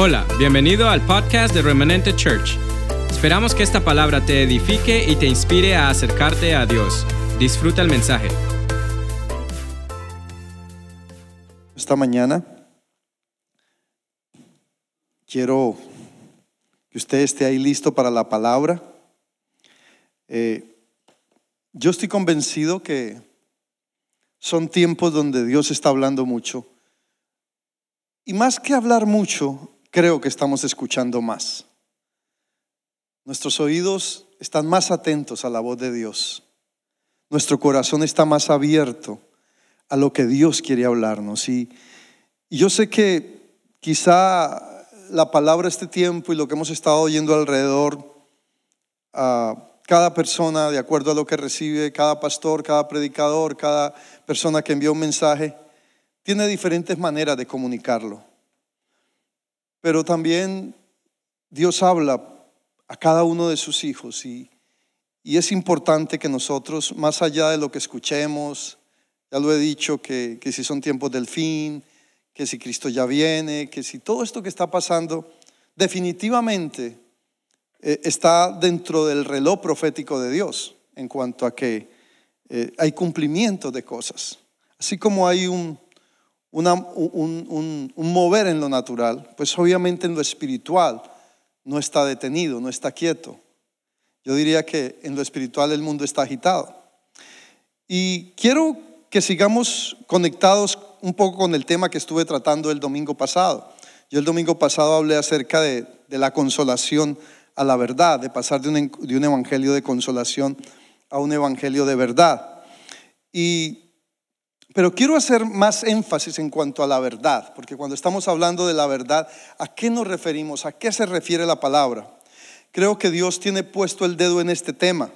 Hola, bienvenido al podcast de Remanente Church. Esperamos que esta palabra te edifique y te inspire a acercarte a Dios. Disfruta el mensaje. Esta mañana quiero que usted esté ahí listo para la palabra. Eh, yo estoy convencido que son tiempos donde Dios está hablando mucho. Y más que hablar mucho, creo que estamos escuchando más. Nuestros oídos están más atentos a la voz de Dios. Nuestro corazón está más abierto a lo que Dios quiere hablarnos. Y, yo sé que quizá la palabra este tiempo y lo que hemos estado oyendo alrededor, a cada persona, de acuerdo a lo que recibe, cada pastor, cada predicador, cada persona que envía un mensaje, tiene diferentes maneras de comunicarlo. Pero también Dios habla a cada uno de sus hijos y, es importante que nosotros, más allá de lo que escuchemos, ya lo he dicho, que, si son tiempos del fin, que si Cristo ya viene, que si todo esto que está pasando definitivamente eh, está dentro del reloj profético de Dios en cuanto a que eh, hay cumplimiento de cosas. Así como hay un, un, mover en lo natural, pues obviamente en lo espiritual no está detenido, no está quieto. Yo diría que en lo espiritual el mundo está agitado. Y quiero que sigamos conectados un poco con el tema que estuve tratando el domingo pasado. Yo el domingo pasado hablé acerca de, la consolación a la verdad, de pasar de un, de un evangelio de consolación a un evangelio de verdad. Y pero quiero hacer más énfasis en cuanto a la verdad, porque cuando estamos hablando de la verdad, ¿a qué nos referimos? ¿A qué se refiere la palabra? Creo que Dios tiene puesto el dedo en este tema,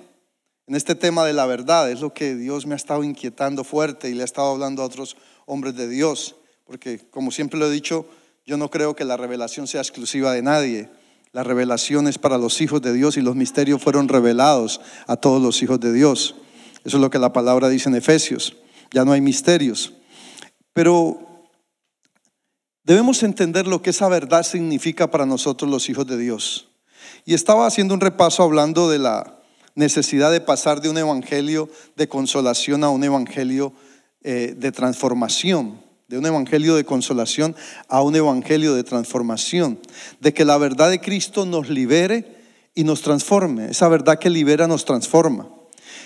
en este tema de la verdad. Es lo que Dios me ha estado inquietando fuerte y le ha estado hablando a otros hombres de Dios, porque como siempre lo he dicho, yo no creo que la revelación sea exclusiva de nadie. La revelación es para los hijos de Dios y los misterios fueron revelados a todos los hijos de Dios. Eso es lo que la palabra dice en Efesios ya no hay misterios. Pero debemos entender lo que esa verdad significa para nosotros los hijos de Dios. Y estaba haciendo un repaso hablando de la necesidad de pasar de un evangelio de consolación a un evangelio eh, de transformación, de un evangelio de consolación a un evangelio de transformación, de que la verdad de Cristo nos libere y nos transforme. Esa verdad que libera nos transforma.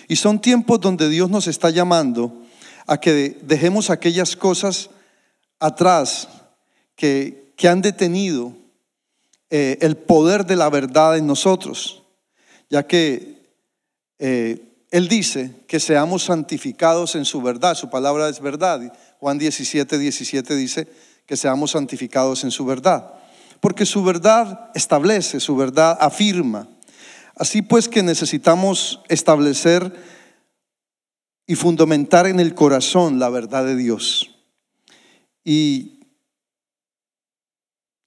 Y son tiempos donde Dios nos está llamando a que dejemos aquellas cosas atrás que, que han detenido eh, el poder de la verdad en nosotros, ya que eh, Él dice que seamos santificados en su verdad, su palabra es verdad. Juan 17, 17 dice que seamos santificados en su verdad, porque su verdad establece, su verdad afirma. Así pues que necesitamos establecer y fundamentar en el corazón la verdad de Dios. Y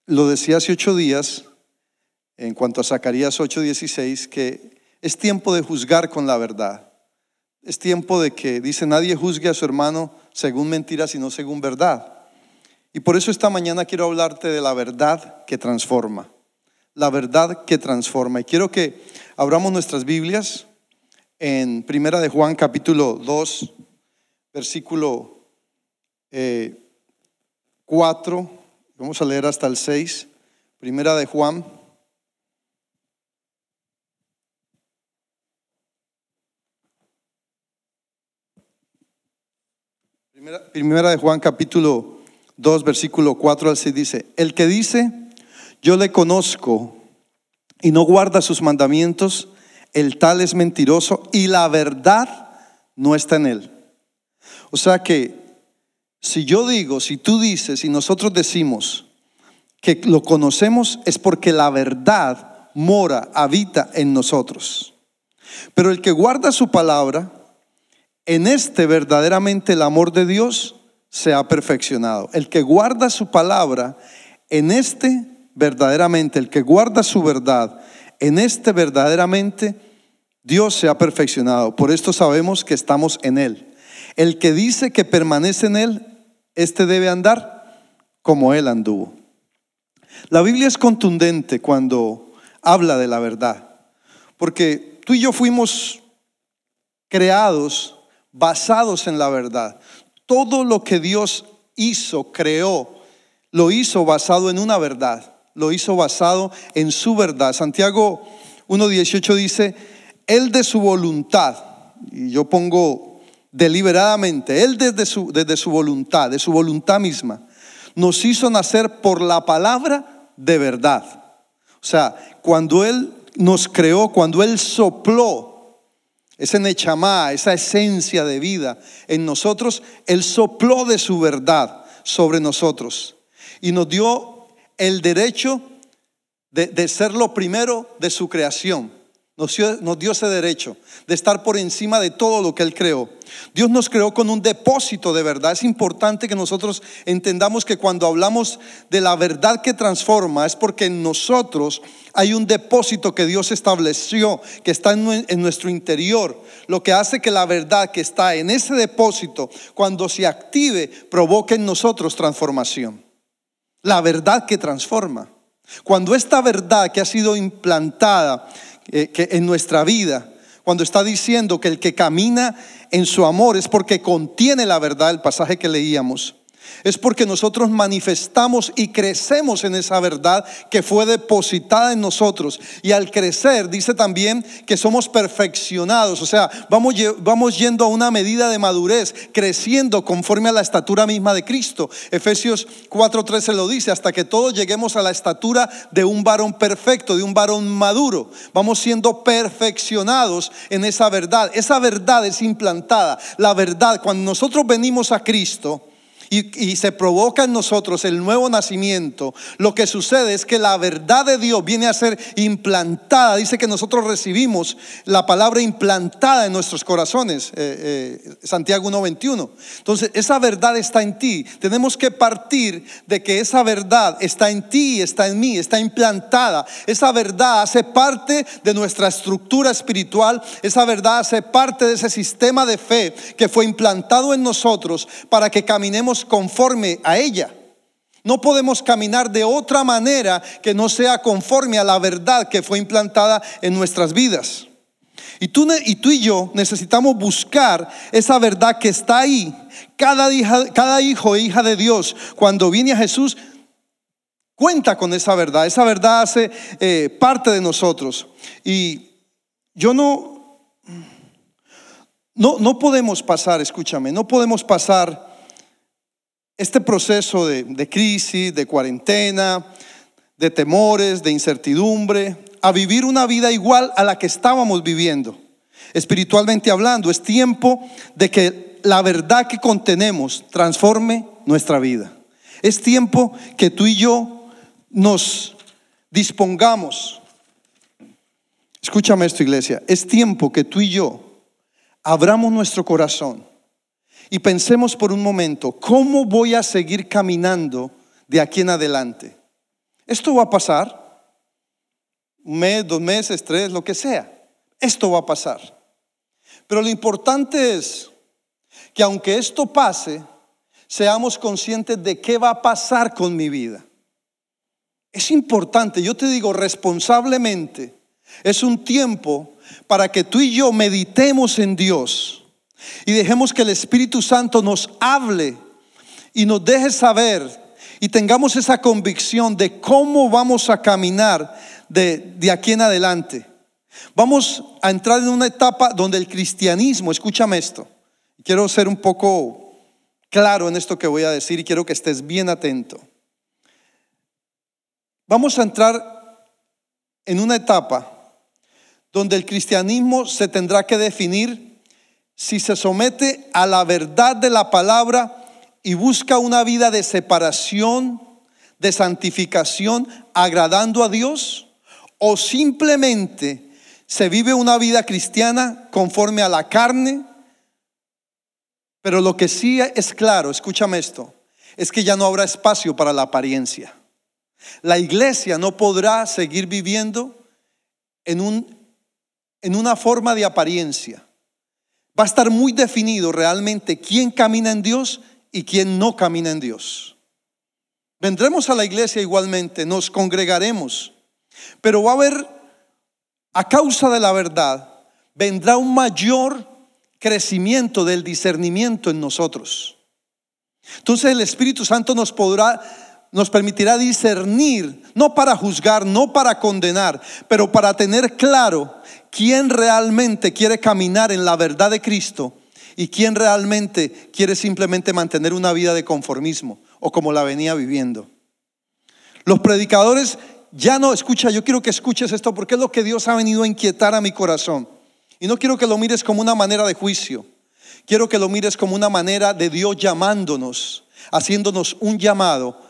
lo decía hace ocho días, en cuanto a Zacarías 8:16, que es tiempo de juzgar con la verdad. Es tiempo de que, dice, nadie juzgue a su hermano según mentiras, sino según verdad. Y por eso esta mañana quiero hablarte de la verdad que transforma. La verdad que transforma. Y quiero que abramos nuestras Biblias en Primera de Juan capítulo 2, versículo 4, eh, vamos a leer hasta el 6, Primera de Juan. Primera, de Juan capítulo 2, versículo 4 al 6 dice, el que dice, yo le conozco y no guarda sus mandamientos, el tal es mentiroso y la verdad no está en él. O sea que si yo digo, si tú dices y nosotros decimos que lo conocemos es porque la verdad mora, habita en nosotros. Pero el que guarda su palabra, en este verdaderamente el amor de Dios se ha perfeccionado. El que guarda su palabra, en este verdaderamente, el que guarda su verdad, en este verdaderamente Dios se ha perfeccionado. Por esto sabemos que estamos en Él. El que dice que permanece en Él, este debe andar como Él anduvo. La Biblia es contundente cuando habla de la verdad, porque tú y yo fuimos creados basados en la verdad. Todo lo que Dios hizo, creó, lo hizo basado en una verdad, lo hizo basado en su verdad. Santiago 1.18 dice, Él de su voluntad, y yo pongo deliberadamente, Él desde su, desde su voluntad, de su voluntad misma, nos hizo nacer por la palabra de verdad. O sea, cuando Él nos creó, cuando Él sopló ese nechamá, esa esencia de vida en nosotros, Él sopló de su verdad sobre nosotros y nos dio el derecho de, ser lo primero de su creación. Nos dio, ese derecho de estar por encima de todo lo que Él creó. Dios nos creó con un depósito de verdad. Es importante que nosotros entendamos que cuando hablamos de la verdad que transforma es porque en nosotros hay un depósito que Dios estableció, que está en nuestro interior. Lo que hace que la verdad que está en ese depósito, cuando se active, provoque en nosotros transformación. La verdad que transforma. Cuando esta verdad que ha sido implantada eh, que en nuestra vida, cuando está diciendo que el que camina en su amor es porque contiene la verdad, el pasaje que leíamos es porque nosotros manifestamos y crecemos en esa verdad que fue depositada en nosotros. Y al crecer, dice también que somos perfeccionados, o sea, vamos, vamos yendo a una medida de madurez, creciendo conforme a la estatura misma de Cristo. Efesios 4:13 lo dice, hasta que todos lleguemos a la estatura de un varón perfecto, de un varón maduro. Vamos siendo perfeccionados en esa verdad. Esa verdad es implantada. La verdad, cuando nosotros venimos a Cristo, y, se provoca en nosotros el nuevo nacimiento, lo que sucede es que la verdad de Dios viene a ser implantada. Dice que nosotros recibimos la palabra implantada en nuestros corazones, eh, eh, Santiago 1.21. Entonces, esa verdad está en ti. Tenemos que partir de que esa verdad está en ti, está en mí, está implantada. Esa verdad hace parte de nuestra estructura espiritual. Esa verdad hace parte de ese sistema de fe que fue implantado en nosotros para que caminemos conforme a ella. No podemos caminar de otra manera que no sea conforme a la verdad que fue implantada en nuestras vidas. Y tú, y tú y yo necesitamos buscar esa verdad que está ahí. Cada, hijo e hija de Dios, cuando viene a Jesús, cuenta con esa verdad. Esa verdad hace eh, parte de nosotros. Y yo no, no podemos pasar, escúchame, no podemos pasar este proceso de, crisis, de cuarentena, de temores, de incertidumbre, a vivir una vida igual a la que estábamos viviendo. Espiritualmente hablando, es tiempo de que la verdad que contenemos transforme nuestra vida. Es tiempo que tú y yo nos dispongamos. Escúchame esto, iglesia. Es tiempo que tú y yo abramos nuestro corazón y pensemos por un momento, ¿cómo voy a seguir caminando de aquí en adelante? Esto va a pasar, un mes, dos meses, tres, lo que sea. Esto va a pasar. Pero lo importante es que aunque esto pase, seamos conscientes de qué va a pasar con mi vida. Es importante, yo te digo responsablemente, es un tiempo para que tú y yo meditemos en Dios y dejemos que el Espíritu Santo nos hable y nos deje saber y tengamos esa convicción de cómo vamos a caminar de, de aquí en adelante. Vamos a entrar en una etapa donde el cristianismo, escúchame esto, quiero ser un poco claro en esto que voy a decir y quiero que estés bien atento. Vamos a entrar en una etapa donde el cristianismo se tendrá que definir si se somete a la verdad de la palabra y busca una vida de separación, de santificación, agradando a Dios, o simplemente se vive una vida cristiana conforme a la carne, pero lo que sí es claro, escúchame esto, es que ya no habrá espacio para la apariencia. La iglesia no podrá seguir viviendo en, un, en una forma de apariencia va a estar muy definido realmente quién camina en Dios y quién no camina en Dios. Vendremos a la iglesia igualmente, nos congregaremos, pero va a haber, a causa de la verdad, vendrá un mayor crecimiento del discernimiento en nosotros. Entonces el Espíritu Santo nos podrá nos permitirá discernir, no para juzgar, no para condenar, pero para tener claro quién realmente quiere caminar en la verdad de Cristo y quién realmente quiere simplemente mantener una vida de conformismo o como la venía viviendo. Los predicadores ya no, escucha, yo quiero que escuches esto porque es lo que Dios ha venido a inquietar a mi corazón. Y no quiero que lo mires como una manera de juicio, quiero que lo mires como una manera de Dios llamándonos, haciéndonos un llamado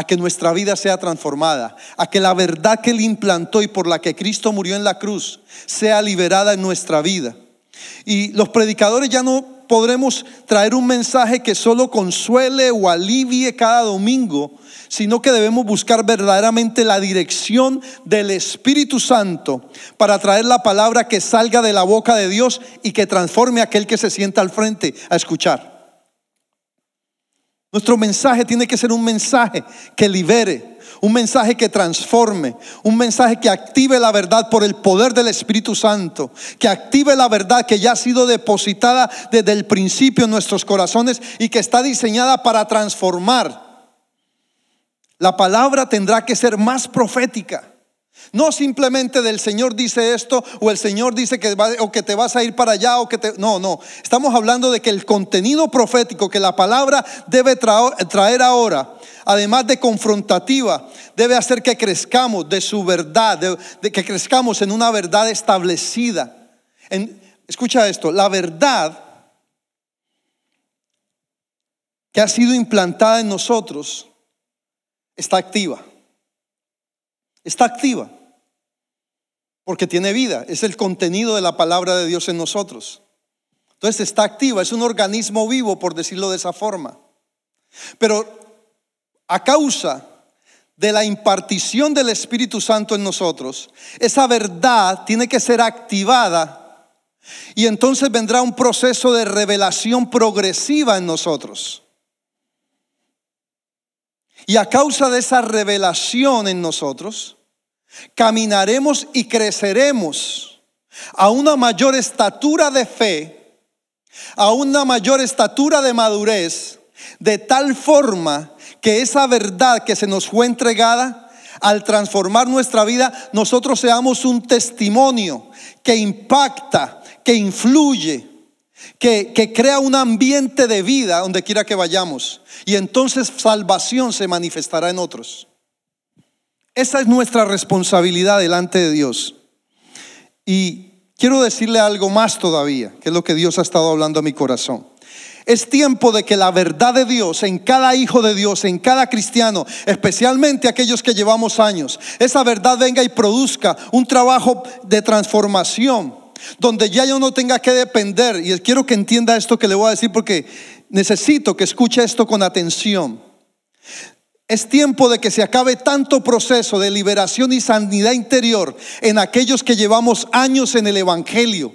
a que nuestra vida sea transformada, a que la verdad que Él implantó y por la que Cristo murió en la cruz sea liberada en nuestra vida. Y los predicadores ya no podremos traer un mensaje que solo consuele o alivie cada domingo, sino que debemos buscar verdaderamente la dirección del Espíritu Santo para traer la palabra que salga de la boca de Dios y que transforme a aquel que se sienta al frente a escuchar. Nuestro mensaje tiene que ser un mensaje que libere, un mensaje que transforme, un mensaje que active la verdad por el poder del Espíritu Santo, que active la verdad que ya ha sido depositada desde el principio en nuestros corazones y que está diseñada para transformar. La palabra tendrá que ser más profética. No simplemente del Señor dice esto o el Señor dice que, o que te vas a ir para allá o que te... No, no. Estamos hablando de que el contenido profético que la palabra debe traer ahora, además de confrontativa, debe hacer que crezcamos de su verdad, de, que crezcamos en una verdad establecida. escucha esto, la verdad que ha sido implantada en nosotros está activa. Está activa. Porque tiene vida. Es el contenido de la palabra de Dios en nosotros. Entonces está activa. Es un organismo vivo, por decirlo de esa forma. Pero a causa de la impartición del Espíritu Santo en nosotros, esa verdad tiene que ser activada y entonces vendrá un proceso de revelación progresiva en nosotros. Y a causa de esa revelación en nosotros, caminaremos y creceremos a una mayor estatura de fe, a una mayor estatura de madurez, de tal forma que esa verdad que se nos fue entregada, al transformar nuestra vida, nosotros seamos un testimonio que impacta, que influye, que, crea un ambiente de vida donde quiera que vayamos. Y entonces salvación se manifestará en otros. Esa es nuestra responsabilidad delante de Dios. Y quiero decirle algo más todavía, que es lo que Dios ha estado hablando a mi corazón. Es tiempo de que la verdad de Dios en cada hijo de Dios, en cada cristiano, especialmente aquellos que llevamos años, esa verdad venga y produzca un trabajo de transformación donde ya yo no tenga que depender, y quiero que entienda esto que le voy a decir porque necesito que escuche esto con atención. Es tiempo de que se acabe tanto proceso de liberación y sanidad interior en aquellos que llevamos años en el Evangelio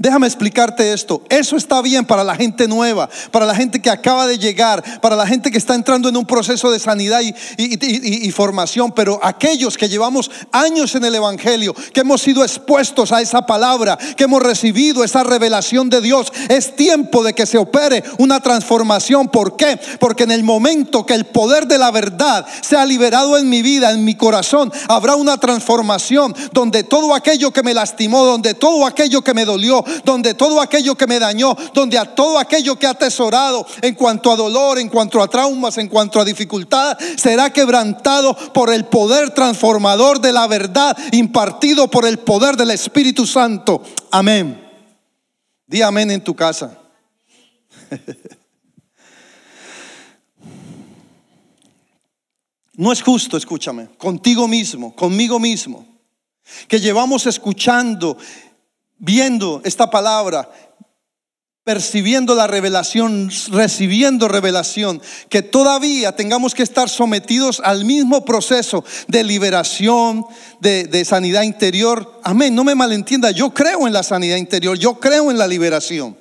Déjame explicarte esto. Eso está bien para la gente nueva, para la gente que acaba de llegar, para la gente que está entrando en un proceso de sanidad y, formación. Pero aquellos que llevamos años en el Evangelio, que hemos sido expuestos a esa palabra, que hemos recibido esa revelación de Dios, es tiempo de que se opere una transformación. ¿Por qué? Porque en el momento que el poder de la verdad sea liberado en mi vida, en mi corazón, habrá una transformación donde todo aquello que me lastimó, donde todo aquello que me dolió, donde todo aquello que me dañó, donde a todo aquello que ha atesorado en cuanto a dolor, en cuanto a traumas, en cuanto a dificultad, será quebrantado por el poder transformador de la verdad impartido por el poder del Espíritu Santo. Amén. Di amén en tu casa. No es justo, escúchame, contigo mismo, conmigo mismo, que llevamos escuchando viendo esta palabra, percibiendo la revelación, recibiendo revelación, que todavía tengamos que estar sometidos al mismo proceso de liberación, de, de, sanidad interior. Amén, no me malentienda, yo creo en la sanidad interior, yo creo en la liberación.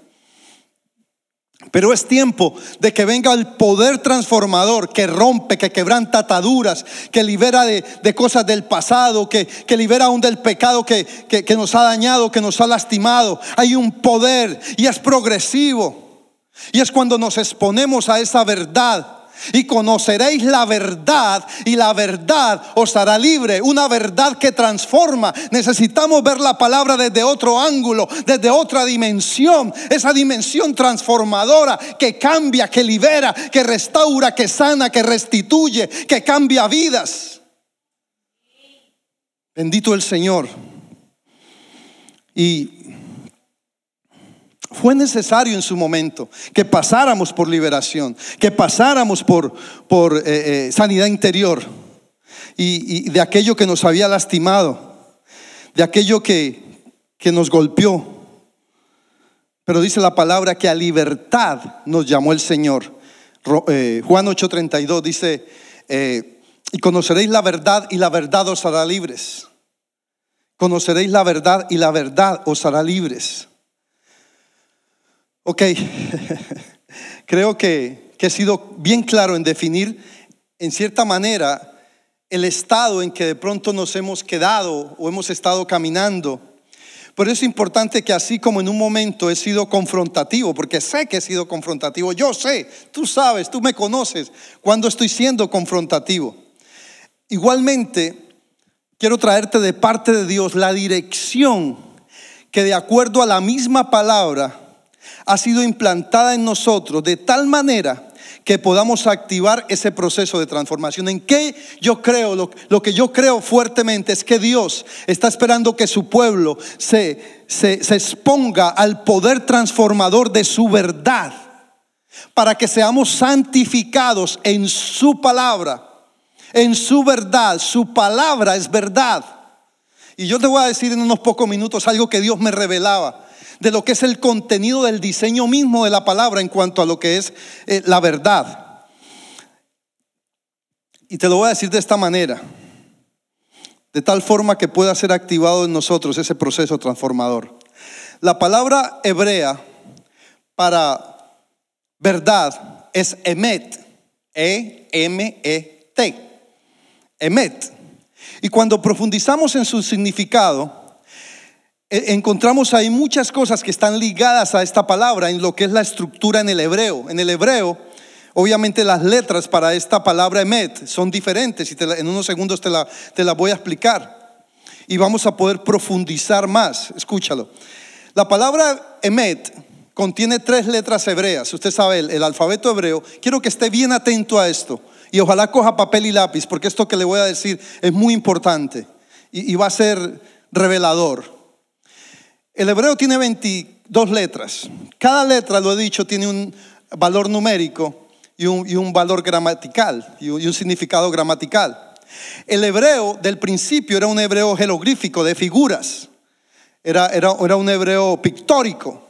Pero es tiempo de que venga el poder transformador que rompe, que quebranta ataduras, que libera de, cosas del pasado, que, libera aún del pecado que, que nos ha dañado, que nos ha lastimado. Hay un poder y es progresivo. Y es cuando nos exponemos a esa verdad y conoceréis la verdad y la verdad os hará libre. Una verdad que transforma. Necesitamos ver la palabra desde otro ángulo, desde otra dimensión. Esa dimensión transformadora que cambia, que libera, que restaura, que sana, que restituye, que cambia vidas. Bendito el Señor. Y fue necesario en su momento que pasáramos por liberación, que pasáramos por, por eh, eh, sanidad interior y, de aquello que nos había lastimado, de aquello que, que nos golpeó. Pero dice la palabra que a libertad nos llamó el Señor. Eh, Juan 8:32 dice, y conoceréis la verdad y la verdad os hará libres. Conoceréis la verdad y la verdad os hará libres. Ok, creo que, he sido bien claro en definir en cierta manera el estado en que de pronto nos hemos quedado o hemos estado caminando. Pero es importante que así como en un momento he sido confrontativo, porque sé que he sido confrontativo, yo sé, tú sabes, tú me conoces cuando estoy siendo confrontativo. Igualmente, quiero traerte de parte de Dios la dirección que de acuerdo a la misma palabra ha sido implantada en nosotros de tal manera que podamos activar ese proceso de transformación. ¿En qué yo creo? Lo, que yo creo fuertemente es que Dios está esperando que su pueblo se, se, se exponga al poder transformador de su verdad para que seamos santificados en su palabra, en su verdad. Su palabra es verdad. Y yo te voy a decir en unos pocos minutos algo que Dios me revelaba de lo que es el contenido del diseño mismo de la palabra en cuanto a lo que es eh, la verdad. Y te lo voy a decir de esta manera, de tal forma que pueda ser activado en nosotros ese proceso transformador. La palabra hebrea para verdad es emet, E-M-E-T, emet. Y cuando profundizamos en su significado, encontramos ahí muchas cosas que están ligadas a esta palabra en lo que es la estructura en el hebreo. En el hebreo, obviamente las letras para esta palabra emet son diferentes y en unos segundos te la, te la voy a explicar. Y vamos a poder profundizar más. Escúchalo. La palabra emet contiene tres letras hebreas. Usted sabe, el, alfabeto hebreo. Quiero que esté bien atento a esto. Y ojalá coja papel y lápiz, porque esto que le voy a decir es muy importante y va a ser revelador. El hebreo tiene 22 letras. Cada letra, lo he dicho, tiene un valor numérico y un, valor gramatical y un, significado gramatical. El hebreo del principio era un hebreo jeroglífico de figuras. Era, era, era un hebreo pictórico.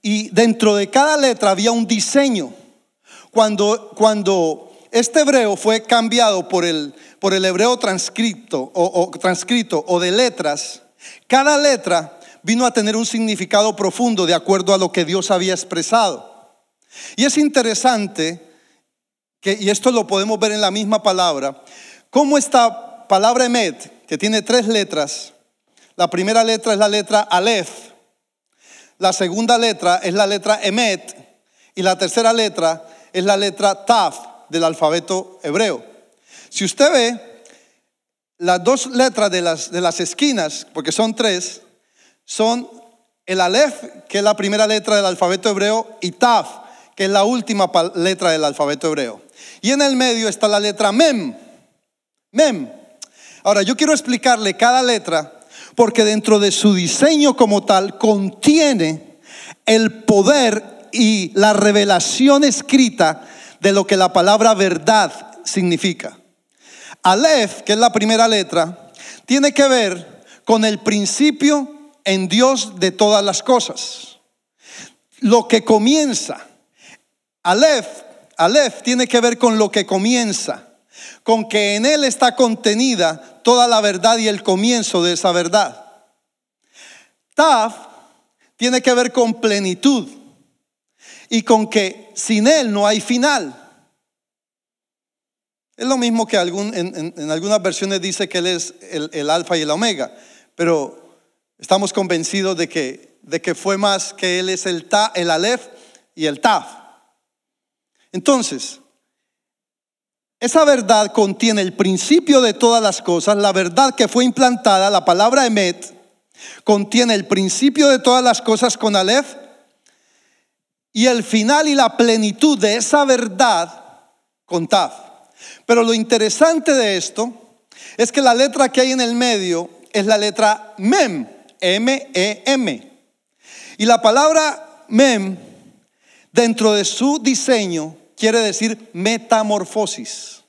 Y dentro de cada letra había un diseño. Cuando, cuando este hebreo fue cambiado por el, por el hebreo transcrito o, transcrito o de letras, cada letra vino a tener un significado profundo de acuerdo a lo que Dios había expresado. Y es interesante, que, y esto lo podemos ver en la misma palabra, cómo esta palabra emet, que tiene tres letras, la primera letra es la letra Aleph, la segunda letra es la letra emet, y la tercera letra es la letra Taf del alfabeto hebreo. Si usted ve las dos letras de las, de las esquinas, porque son tres, son el Aleph, que es la primera letra del alfabeto hebreo, y Taf, que es la última letra del alfabeto hebreo. Y en el medio está la letra Mem. Mem. Ahora, yo quiero explicarle cada letra porque dentro de su diseño como tal contiene el poder y la revelación escrita de lo que la palabra verdad significa. Aleph, que es la primera letra, tiene que ver con el principio en Dios de todas las cosas. Lo que comienza, Aleph, Aleph tiene que ver con lo que comienza, con que en Él está contenida toda la verdad y el comienzo de esa verdad. Taf tiene que ver con plenitud. y con que sin Él no hay final. Es lo mismo que en, algunas versiones dice que Él es el, alfa y el omega, pero estamos convencidos de que, de que fue más que Él es el, ta, el alef y el taf. Entonces, esa verdad contiene el principio de todas las cosas, la verdad que fue implantada, la palabra emet, contiene el principio de todas las cosas con alef y el final y la plenitud de esa verdad con taf. Pero lo interesante de esto es que la letra que hay en el medio es la letra mem, M-E-M. Y la palabra mem, dentro de su diseño, quiere decir metamorfosis.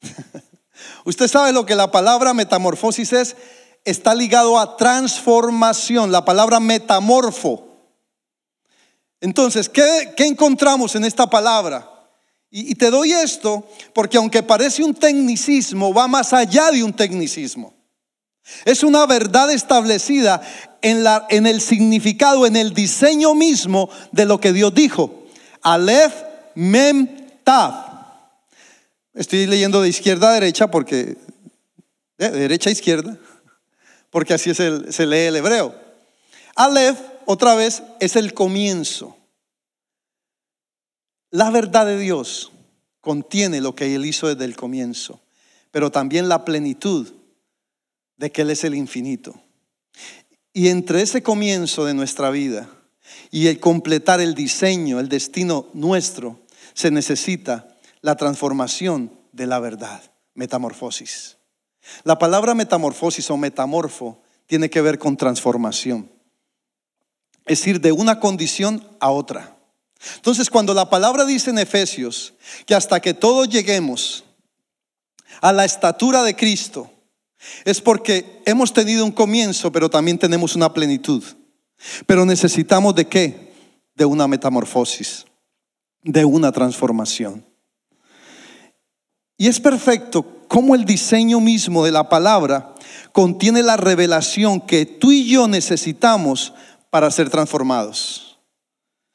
Usted sabe lo que la palabra metamorfosis es. Está ligado a transformación. La palabra metamorfo. Entonces, ¿qué, encontramos en esta palabra? Y, y, te doy esto porque aunque parece un tecnicismo, va más allá de un tecnicismo. Es una verdad establecida en, la, en el significado, en el diseño mismo de lo que Dios dijo. Aleph Mem Tav. Estoy leyendo de izquierda a derecha porque, de derecha a izquierda, porque así se lee el hebreo. Aleph, otra vez, es el comienzo. La verdad de Dios contiene lo que Él hizo desde el comienzo, pero también la plenitud de que Él es el infinito. Y entre ese comienzo de nuestra vida y el completar el diseño, el destino nuestro, se necesita la transformación de la verdad, metamorfosis. La palabra metamorfosis o metamorfo tiene que ver con transformación, es decir, de una condición a otra. Entonces, cuando la palabra dice en Efesios que hasta que todos lleguemos a la estatura de Cristo, es porque hemos tenido un comienzo, pero también tenemos una plenitud. Pero necesitamos de qué? De una metamorfosis, de una transformación. Y es perfecto como el diseño mismo de la palabra contiene la revelación que tú y yo necesitamos para ser transformados.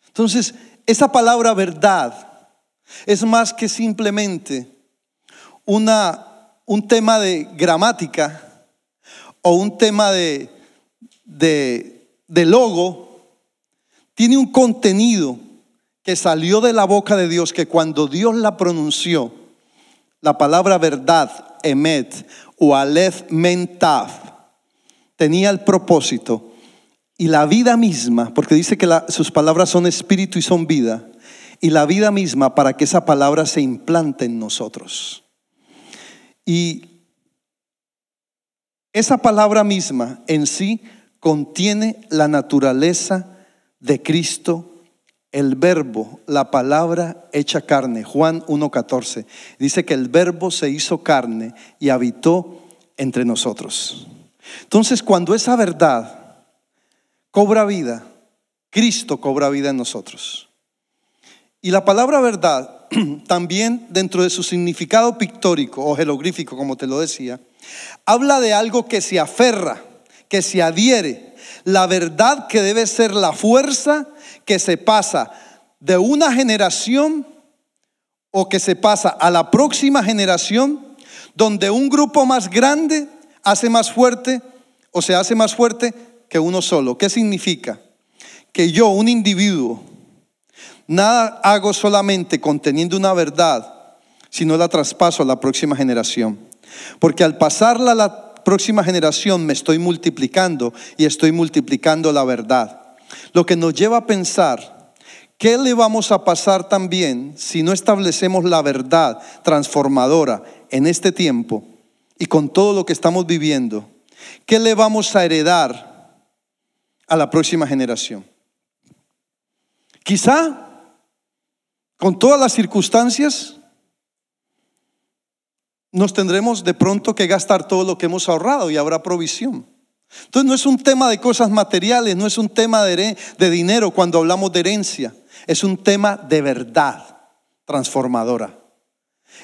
Entonces, esa palabra verdad es más que simplemente una, un tema de gramática o un tema de, de de logo tiene un contenido que salió de la boca de Dios que cuando Dios la pronunció, la palabra verdad, emet o alef mentav, tenía el propósito y la vida misma, porque dice que sus palabras son espíritu y son vida, y la vida misma para que esa palabra se implante en nosotros. Y esa palabra misma en sí contiene la naturaleza de Cristo, el verbo, la palabra hecha carne. Juan 1.14 dice que el verbo se hizo carne y habitó entre nosotros. Entonces, cuando esa verdad cobra vida, Cristo cobra vida en nosotros. Y la palabra verdad, también dentro de su significado pictórico o jeroglífico, como te lo decía, habla de algo que se aferra que se adhiere, la verdad que debe ser la fuerza que se pasa de una generación o que se pasa a la próxima generación, donde un grupo más grande hace más fuerte o se hace más fuerte que uno solo. ¿Qué significa? Que yo, un individuo, nada hago solamente conteniendo una verdad, sino la traspaso a la próxima generación. Porque al pasarla a la próxima generación me estoy multiplicando y estoy multiplicando la verdad. Lo que nos lleva a pensar, ¿qué le vamos a pasar también si no establecemos la verdad transformadora en este tiempo y con todo lo que estamos viviendo? ¿Qué le vamos a heredar a la próxima generación? Quizá, con todas las circunstancias, nos tendremos de pronto que gastar todo lo que hemos ahorrado y habrá provisión. Entonces no es un tema de cosas materiales, no es un tema de, de dinero cuando hablamos de herencia, es un tema de verdad transformadora.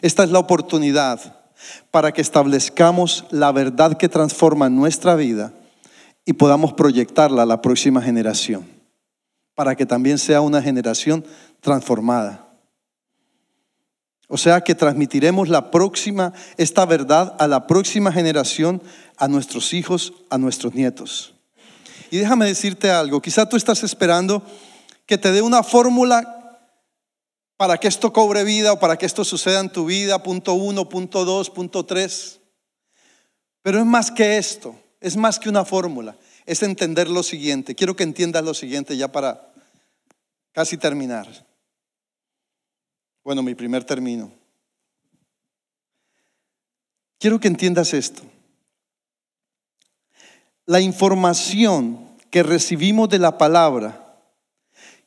Esta es la oportunidad para que establezcamos la verdad que transforma nuestra vida y podamos proyectarla a la próxima generación. Para que también sea una generación transformada. O sea que transmitiremos la próxima, esta verdad a la próxima generación, a nuestros hijos, a nuestros nietos. Y déjame decirte algo, quizá tú estás esperando que te dé una fórmula para que esto cobre vida o para que esto suceda en tu vida, punto uno, punto dos, punto tres. Pero es más que esto, es más que una fórmula, es entender lo siguiente. Quiero que entiendas lo siguiente ya para casi terminar. Bueno, mi primer término. Quiero que entiendas esto. La información que recibimos de la palabra,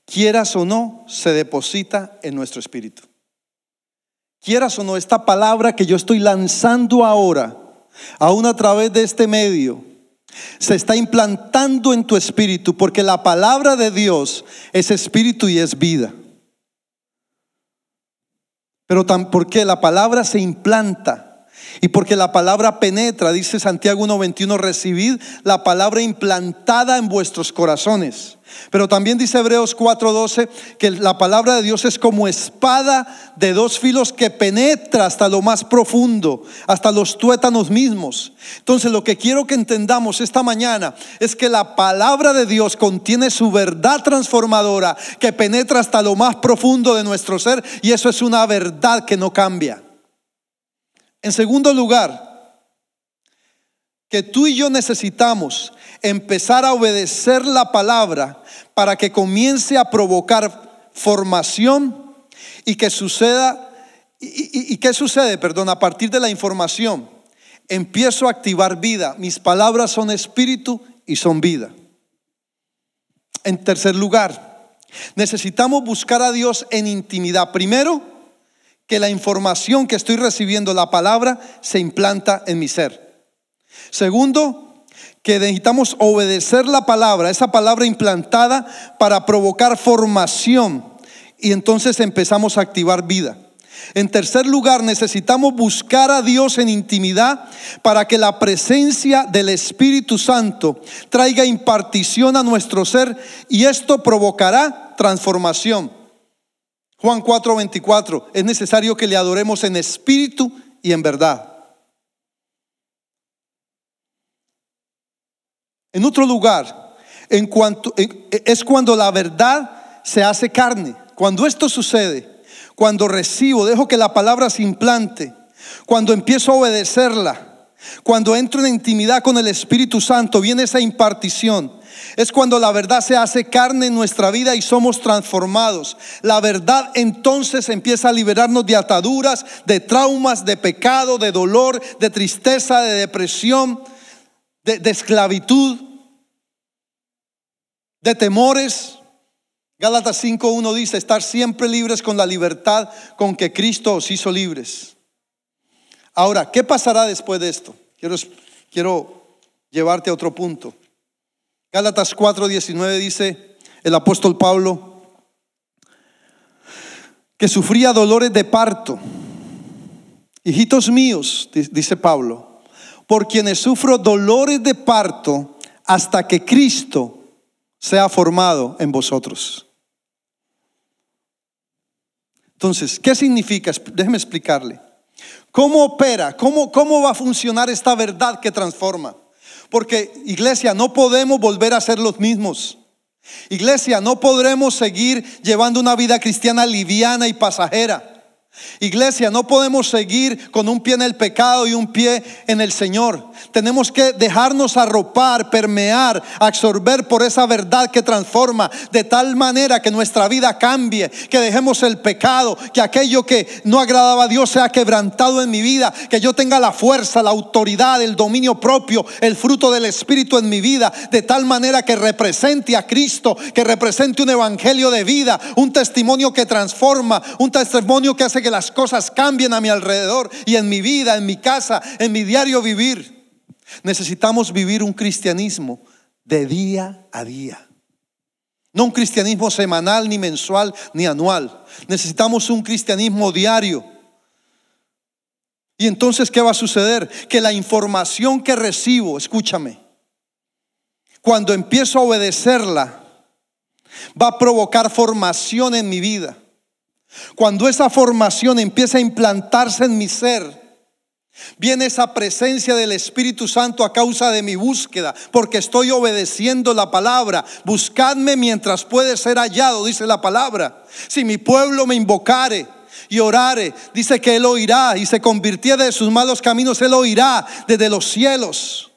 quieras o no, se deposita en nuestro espíritu. Quieras o no, esta palabra que yo estoy lanzando ahora, aún a través de este medio, se está implantando en tu espíritu porque la palabra de Dios es espíritu y es vida. Pero porque la palabra se implanta y porque la palabra penetra, dice Santiago 1:21, recibid la palabra implantada en vuestros corazones. Pero también dice Hebreos 4:12 que la palabra de Dios es como espada de dos filos que penetra hasta lo más profundo, hasta los tuétanos mismos. Entonces lo que quiero que entendamos esta mañana es que la palabra de Dios contiene su verdad transformadora que penetra hasta lo más profundo de nuestro ser y eso es una verdad que no cambia. En segundo lugar, que tú y yo necesitamos empezar a obedecer la palabra para que comience a provocar formación y que suceda, y, qué sucede, perdón, a partir de la información, empiezo a activar vida. Mis palabras son espíritu y son vida. En tercer lugar, necesitamos buscar a Dios en intimidad. Primero, que la información que estoy recibiendo, la palabra, se implanta en mi ser. Segundo, que necesitamos obedecer la palabra, esa palabra implantada para provocar formación y entonces empezamos a activar vida. En tercer lugar, necesitamos buscar a Dios en intimidad para que la presencia del Espíritu Santo traiga impartición a nuestro ser y esto provocará transformación. Juan 4:24, es necesario que le adoremos en espíritu y en verdad. En otro lugar, en cuanto, es cuando la verdad se hace carne. Cuando esto sucede, cuando recibo, dejo que la palabra se implante, cuando empiezo a obedecerla, cuando entro en intimidad con el Espíritu Santo, viene esa impartición. Es cuando la verdad se hace carne en nuestra vida y somos transformados. La verdad entonces empieza a liberarnos de ataduras, de traumas, de pecado, de dolor, de tristeza, de depresión de, esclavitud, de temores. Gálatas 5.1 dice, estar siempre libres con la libertad con que Cristo os hizo libres. Ahora, ¿qué pasará después de esto? Quiero, llevarte a otro punto. Gálatas 4.19 dice el apóstol Pablo que sufría dolores de parto. Hijitos míos, dice Pablo, por quienes sufro dolores de parto hasta que Cristo sea formado en vosotros. Entonces, ¿qué significa? Déjeme explicarle. ¿Cómo opera? ¿Cómo, ¿Cómo va a funcionar esta verdad que transforma? Porque, iglesia, no podemos volver a ser los mismos. Iglesia, no podremos seguir llevando una vida cristiana liviana y pasajera. Iglesia, no podemos seguir con un pie en el pecado y un pie en el Señor. Tenemos que dejarnos arropar, permear, absorber por esa verdad que transforma de tal manera que nuestra vida cambie, que dejemos el pecado, que aquello que no agradaba a Dios sea quebrantado en mi vida, que yo tenga la fuerza, la autoridad, el dominio propio, el fruto del Espíritu en mi vida, de tal manera que represente a Cristo, que represente un evangelio de vida, un testimonio que transforma, un testimonio que hace que las cosas cambien a mi alrededor y en mi vida, en mi casa, en mi diario vivir. Necesitamos vivir un cristianismo de día a día. No un cristianismo semanal, ni mensual, ni anual. Necesitamos un cristianismo diario. Y entonces, ¿qué va a suceder? Que la información que recibo, escúchame, cuando empiezo a obedecerla, va a provocar formación en mi vida. Cuando esa formación empieza a implantarse en mi ser, Viene esa presencia del Espíritu Santo a causa de mi búsqueda, porque estoy obedeciendo la palabra. Buscadme mientras puede ser hallado, dice la palabra. Si mi pueblo me invocare y orare, dice que Él oirá y se convirtiera de sus malos caminos, Él oirá desde los cielos.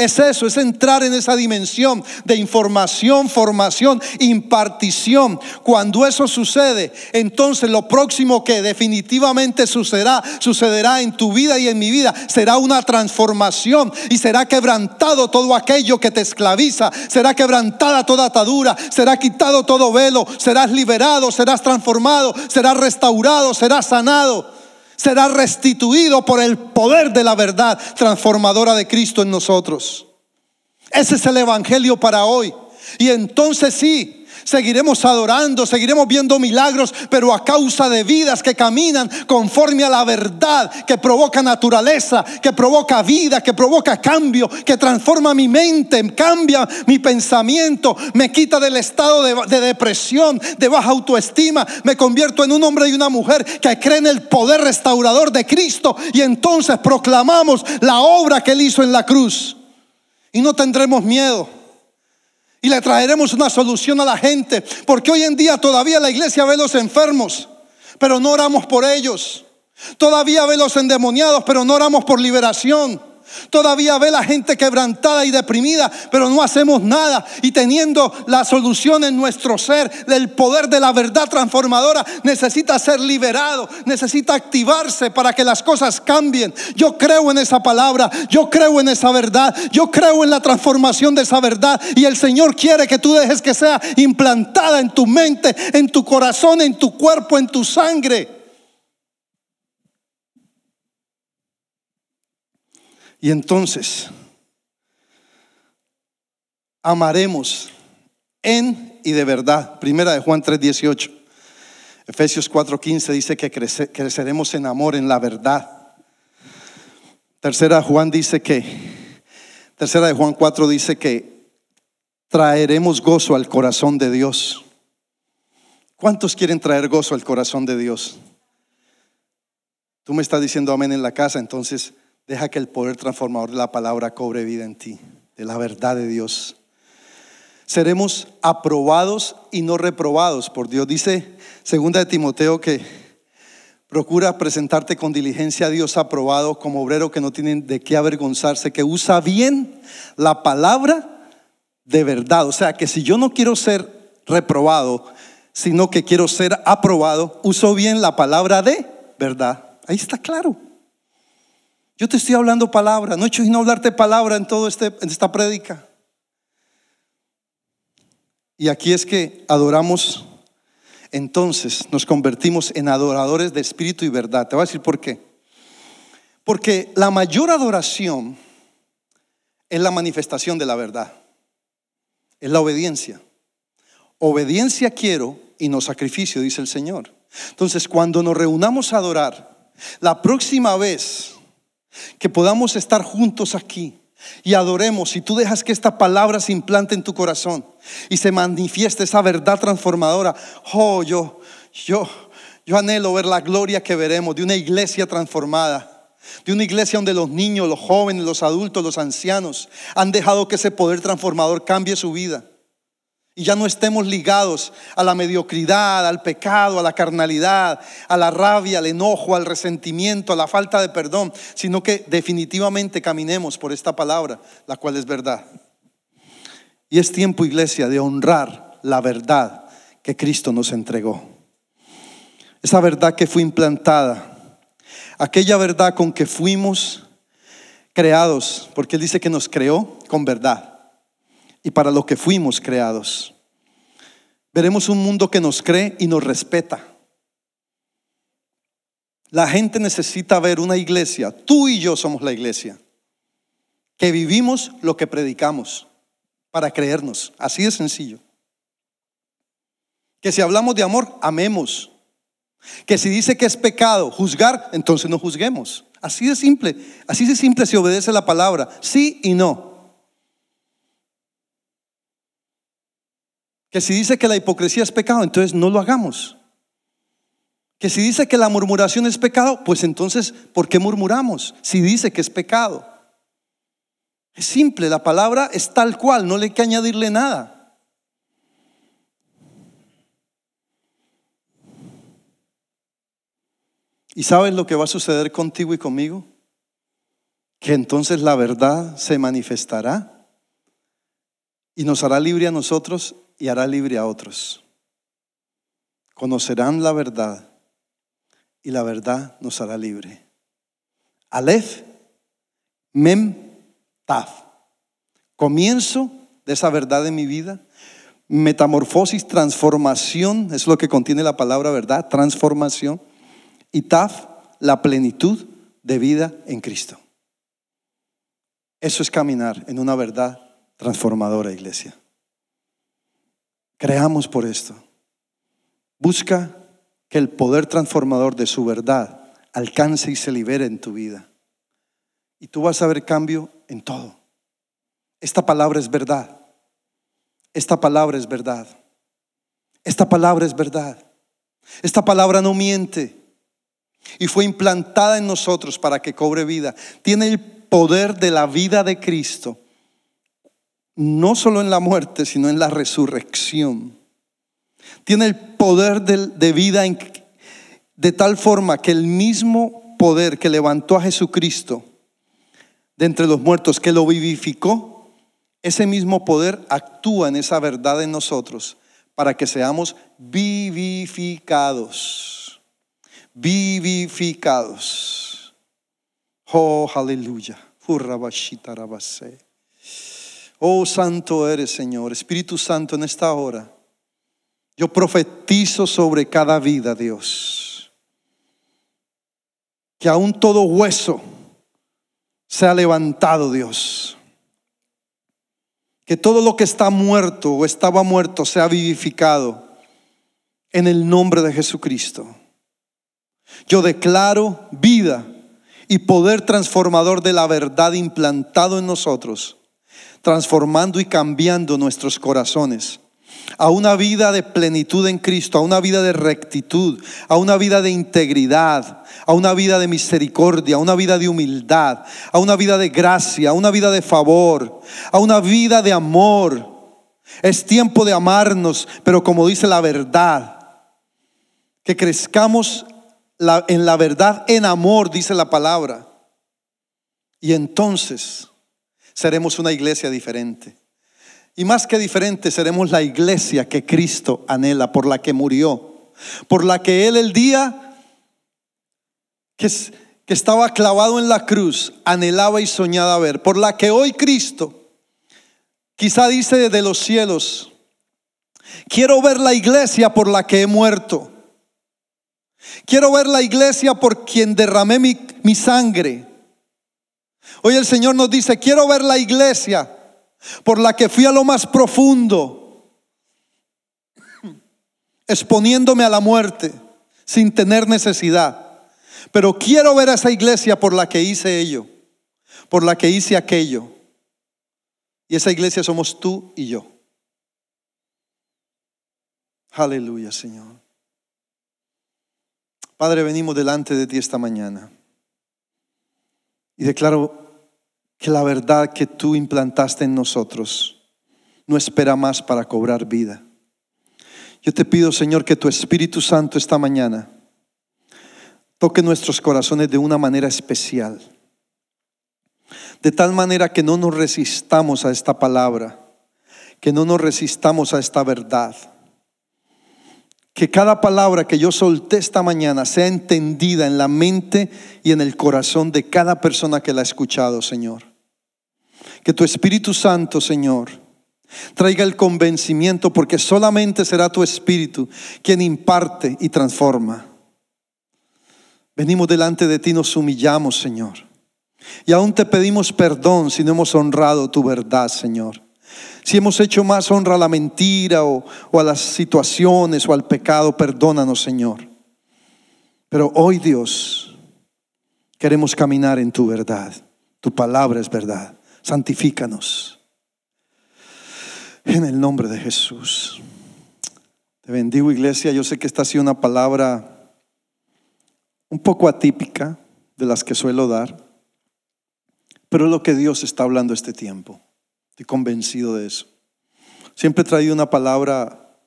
Es eso, es entrar en esa dimensión de información, formación, impartición. Cuando eso sucede, entonces lo próximo que definitivamente sucederá, sucederá en tu vida y en mi vida, será una transformación y será quebrantado todo aquello que te esclaviza, será quebrantada toda atadura, será quitado todo velo, serás liberado, serás transformado, serás restaurado, serás sanado será restituido por el poder de la verdad transformadora de Cristo en nosotros. Ese es el Evangelio para hoy. Y entonces sí, Seguiremos adorando, seguiremos viendo milagros, pero a causa de vidas que caminan conforme a la verdad, que provoca naturaleza, que provoca vida, que provoca cambio, que transforma mi mente, cambia mi pensamiento, me quita del estado de, depresión, de baja autoestima, me convierto en un hombre y una mujer que cree en el poder restaurador de Cristo y entonces proclamamos la obra que Él hizo en la cruz. Y no tendremos miedo y le traeremos una solución a la gente. Porque hoy en día todavía la iglesia ve los enfermos, pero no oramos por ellos. Todavía ve los endemoniados, pero no oramos por liberación. Todavía ve la gente quebrantada y deprimida, pero no hacemos nada. Y teniendo la solución en nuestro ser, el poder de la verdad transformadora, necesita ser liberado, necesita activarse para que las cosas cambien. Yo creo en esa palabra, yo creo en esa verdad, yo creo en la transformación de esa verdad. Y el Señor quiere que tú dejes que sea implantada en tu mente, en tu corazón, en tu cuerpo, en tu sangre. Y entonces amaremos en y de verdad. Primera de Juan 3:18. Efesios 4:15 dice que creceremos en amor, en la verdad. Tercera Juan dice que Tercera de Juan 4 dice que traeremos gozo al corazón de Dios. ¿Cuántos quieren traer gozo al corazón de Dios? Tú me estás diciendo amén en la casa, entonces Deja que el poder transformador de la palabra cobre vida en ti, de la verdad de Dios. Seremos aprobados y no reprobados por Dios. Dice segunda de Timoteo que procura presentarte con diligencia a Dios aprobado como obrero que no tiene de qué avergonzarse, que usa bien la palabra de verdad. O sea, que si yo no quiero ser reprobado, sino que quiero ser aprobado, uso bien la palabra de verdad. Ahí está claro. Yo te estoy hablando palabra, no he hecho sino hablarte palabra en toda este, esta prédica. Y aquí es que adoramos, entonces nos convertimos en adoradores de espíritu y verdad. Te voy a decir por qué. Porque la mayor adoración es la manifestación de la verdad, es la obediencia. Obediencia quiero y no sacrificio, dice el Señor. Entonces, cuando nos reunamos a adorar, la próxima vez que podamos estar juntos aquí y adoremos y tú dejas que esta palabra se implante en tu corazón y se manifieste esa verdad transformadora. Oh, yo, yo, yo anhelo ver la gloria que veremos de una iglesia transformada. De una iglesia donde los niños, los jóvenes, los adultos, los ancianos han dejado que ese poder transformador cambie su vida y ya no estemos ligados a la mediocridad, al pecado, a la carnalidad, a la rabia, al enojo, al resentimiento, a la falta de perdón, sino que definitivamente caminemos por esta palabra, la cual es verdad. Y es tiempo, iglesia, de honrar la verdad que Cristo nos entregó. Esa verdad que fue implantada, aquella verdad con que fuimos creados, porque Él dice que nos creó con verdad y para lo que fuimos creados. Veremos un mundo que nos cree y nos respeta. La gente necesita ver una iglesia, tú y yo somos la iglesia, que vivimos lo que predicamos para creernos, así de sencillo. Que si hablamos de amor, amemos. Que si dice que es pecado juzgar, entonces no juzguemos. Así de simple, así de simple se obedece la palabra, sí y no. Que si dice que la hipocresía es pecado, entonces no lo hagamos. Que si dice que la murmuración es pecado, pues entonces, ¿por qué murmuramos? Si dice que es pecado. Es simple, la palabra es tal cual, no le hay que añadirle nada. ¿Y sabes lo que va a suceder contigo y conmigo? Que entonces la verdad se manifestará y nos hará libre a nosotros y hará libre a otros. Conocerán la verdad y la verdad nos hará libre. Aleph, Mem, Taf. Comienzo de esa verdad en mi vida. Metamorfosis, transformación, es lo que contiene la palabra verdad, transformación. Y Taf, la plenitud de vida en Cristo. Eso es caminar en una verdad transformadora, iglesia. Creamos por esto. Busca que el poder transformador de su verdad alcance y se libere en tu vida. Y tú vas a ver cambio en todo. Esta palabra es verdad. Esta palabra es verdad. Esta palabra es verdad. Esta palabra no miente. Y fue implantada en nosotros para que cobre vida. Tiene el poder de la vida de Cristo no solo en la muerte, sino en la resurrección. Tiene el poder de, vida de tal forma que el mismo poder que levantó a Jesucristo de entre los muertos, que lo vivificó, ese mismo poder actúa en esa verdad en nosotros para que seamos vivificados. Vivificados. Oh, aleluya. Oh, santo eres, Señor. Espíritu Santo, en esta hora, yo profetizo sobre cada vida, Dios. Que aún todo hueso sea levantado, Dios. Que todo lo que está muerto o estaba muerto sea vivificado en el nombre de Jesucristo. Yo declaro vida y poder transformador de la verdad implantado en nosotros transformando y cambiando nuestros corazones a una vida de plenitud en Cristo, a una vida de rectitud, a una vida de integridad, a una vida de misericordia, a una vida de humildad, a una vida de gracia, a una vida de favor, a una vida de amor. Es tiempo de amarnos, pero como dice la verdad, que crezcamos en la verdad, en amor, dice la palabra. Y entonces seremos una iglesia diferente. Y más que diferente, seremos la iglesia que Cristo anhela, por la que murió, por la que Él el día que, estaba clavado en la cruz anhelaba y soñaba ver, por la que hoy Cristo quizá dice desde los cielos, quiero ver la iglesia por la que he muerto. Quiero ver la iglesia por quien derramé mi sangre. Hoy el Señor nos dice, quiero ver la iglesia por la que fui a lo más profundo, exponiéndome a la muerte sin tener necesidad. Pero quiero ver a esa iglesia por la que hice ello, por la que hice aquello. Y esa iglesia somos tú y yo. Aleluya, Señor. Padre, venimos delante de ti esta mañana. Y declaro que la verdad que tú implantaste en nosotros no espera más para cobrar vida. Yo te pido, Señor, que tu Espíritu Santo esta mañana toque nuestros corazones de una manera especial. De tal manera que no nos resistamos a esta palabra, que no nos resistamos a esta verdad. Que cada palabra que yo solté esta mañana sea entendida en la mente y en el corazón de cada persona que la ha escuchado, Señor. Que tu Espíritu Santo, Señor, traiga el convencimiento porque solamente será tu Espíritu quien imparte y transforma. Venimos delante de ti, nos humillamos, Señor. Y aún te pedimos perdón si no hemos honrado tu verdad, Señor. Si hemos hecho más honra a la mentira o, a las situaciones o al pecado, perdónanos, Señor. Pero hoy, Dios, queremos caminar en tu verdad. Tu palabra es verdad santifícanos. En el nombre de Jesús. Te bendigo iglesia, yo sé que esta ha sido una palabra un poco atípica de las que suelo dar, pero es lo que Dios está hablando este tiempo. Estoy convencido de eso. Siempre he traído una palabra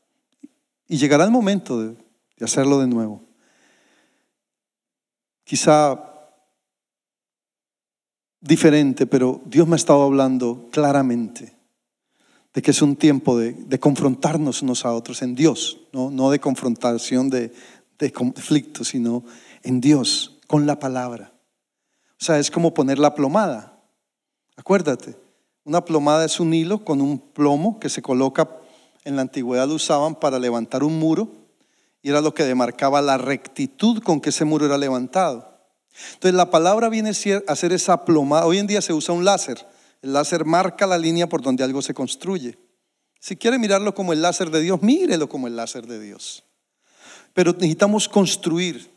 y llegará el momento de, hacerlo de nuevo. Quizá diferente, pero Dios me ha estado hablando claramente de que es un tiempo de, de confrontarnos unos a otros en Dios, no, no de confrontación de, de conflicto, sino en Dios, con la palabra. O sea, es como poner la plomada. Acuérdate, una plomada es un hilo con un plomo que se coloca, en la antigüedad lo usaban para levantar un muro y era lo que demarcaba la rectitud con que ese muro era levantado. Entonces la palabra viene a ser esa plomada. Hoy en día se usa un láser. El láser marca la línea por donde algo se construye. Si quiere mirarlo como el láser de Dios, mírelo como el láser de Dios. Pero necesitamos construir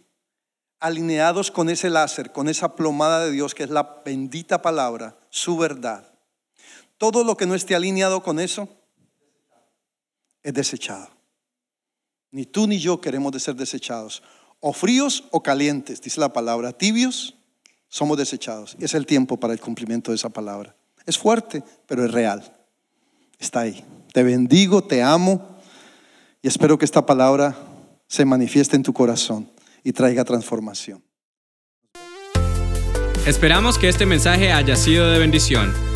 alineados con ese láser, con esa plomada de Dios que es la bendita palabra, su verdad. Todo lo que no esté alineado con eso es desechado. Ni tú ni yo queremos de ser desechados. O fríos o calientes, dice la palabra. Tibios, somos desechados. Es el tiempo para el cumplimiento de esa palabra. Es fuerte, pero es real. Está ahí. Te bendigo, te amo y espero que esta palabra se manifieste en tu corazón y traiga transformación. Esperamos que este mensaje haya sido de bendición.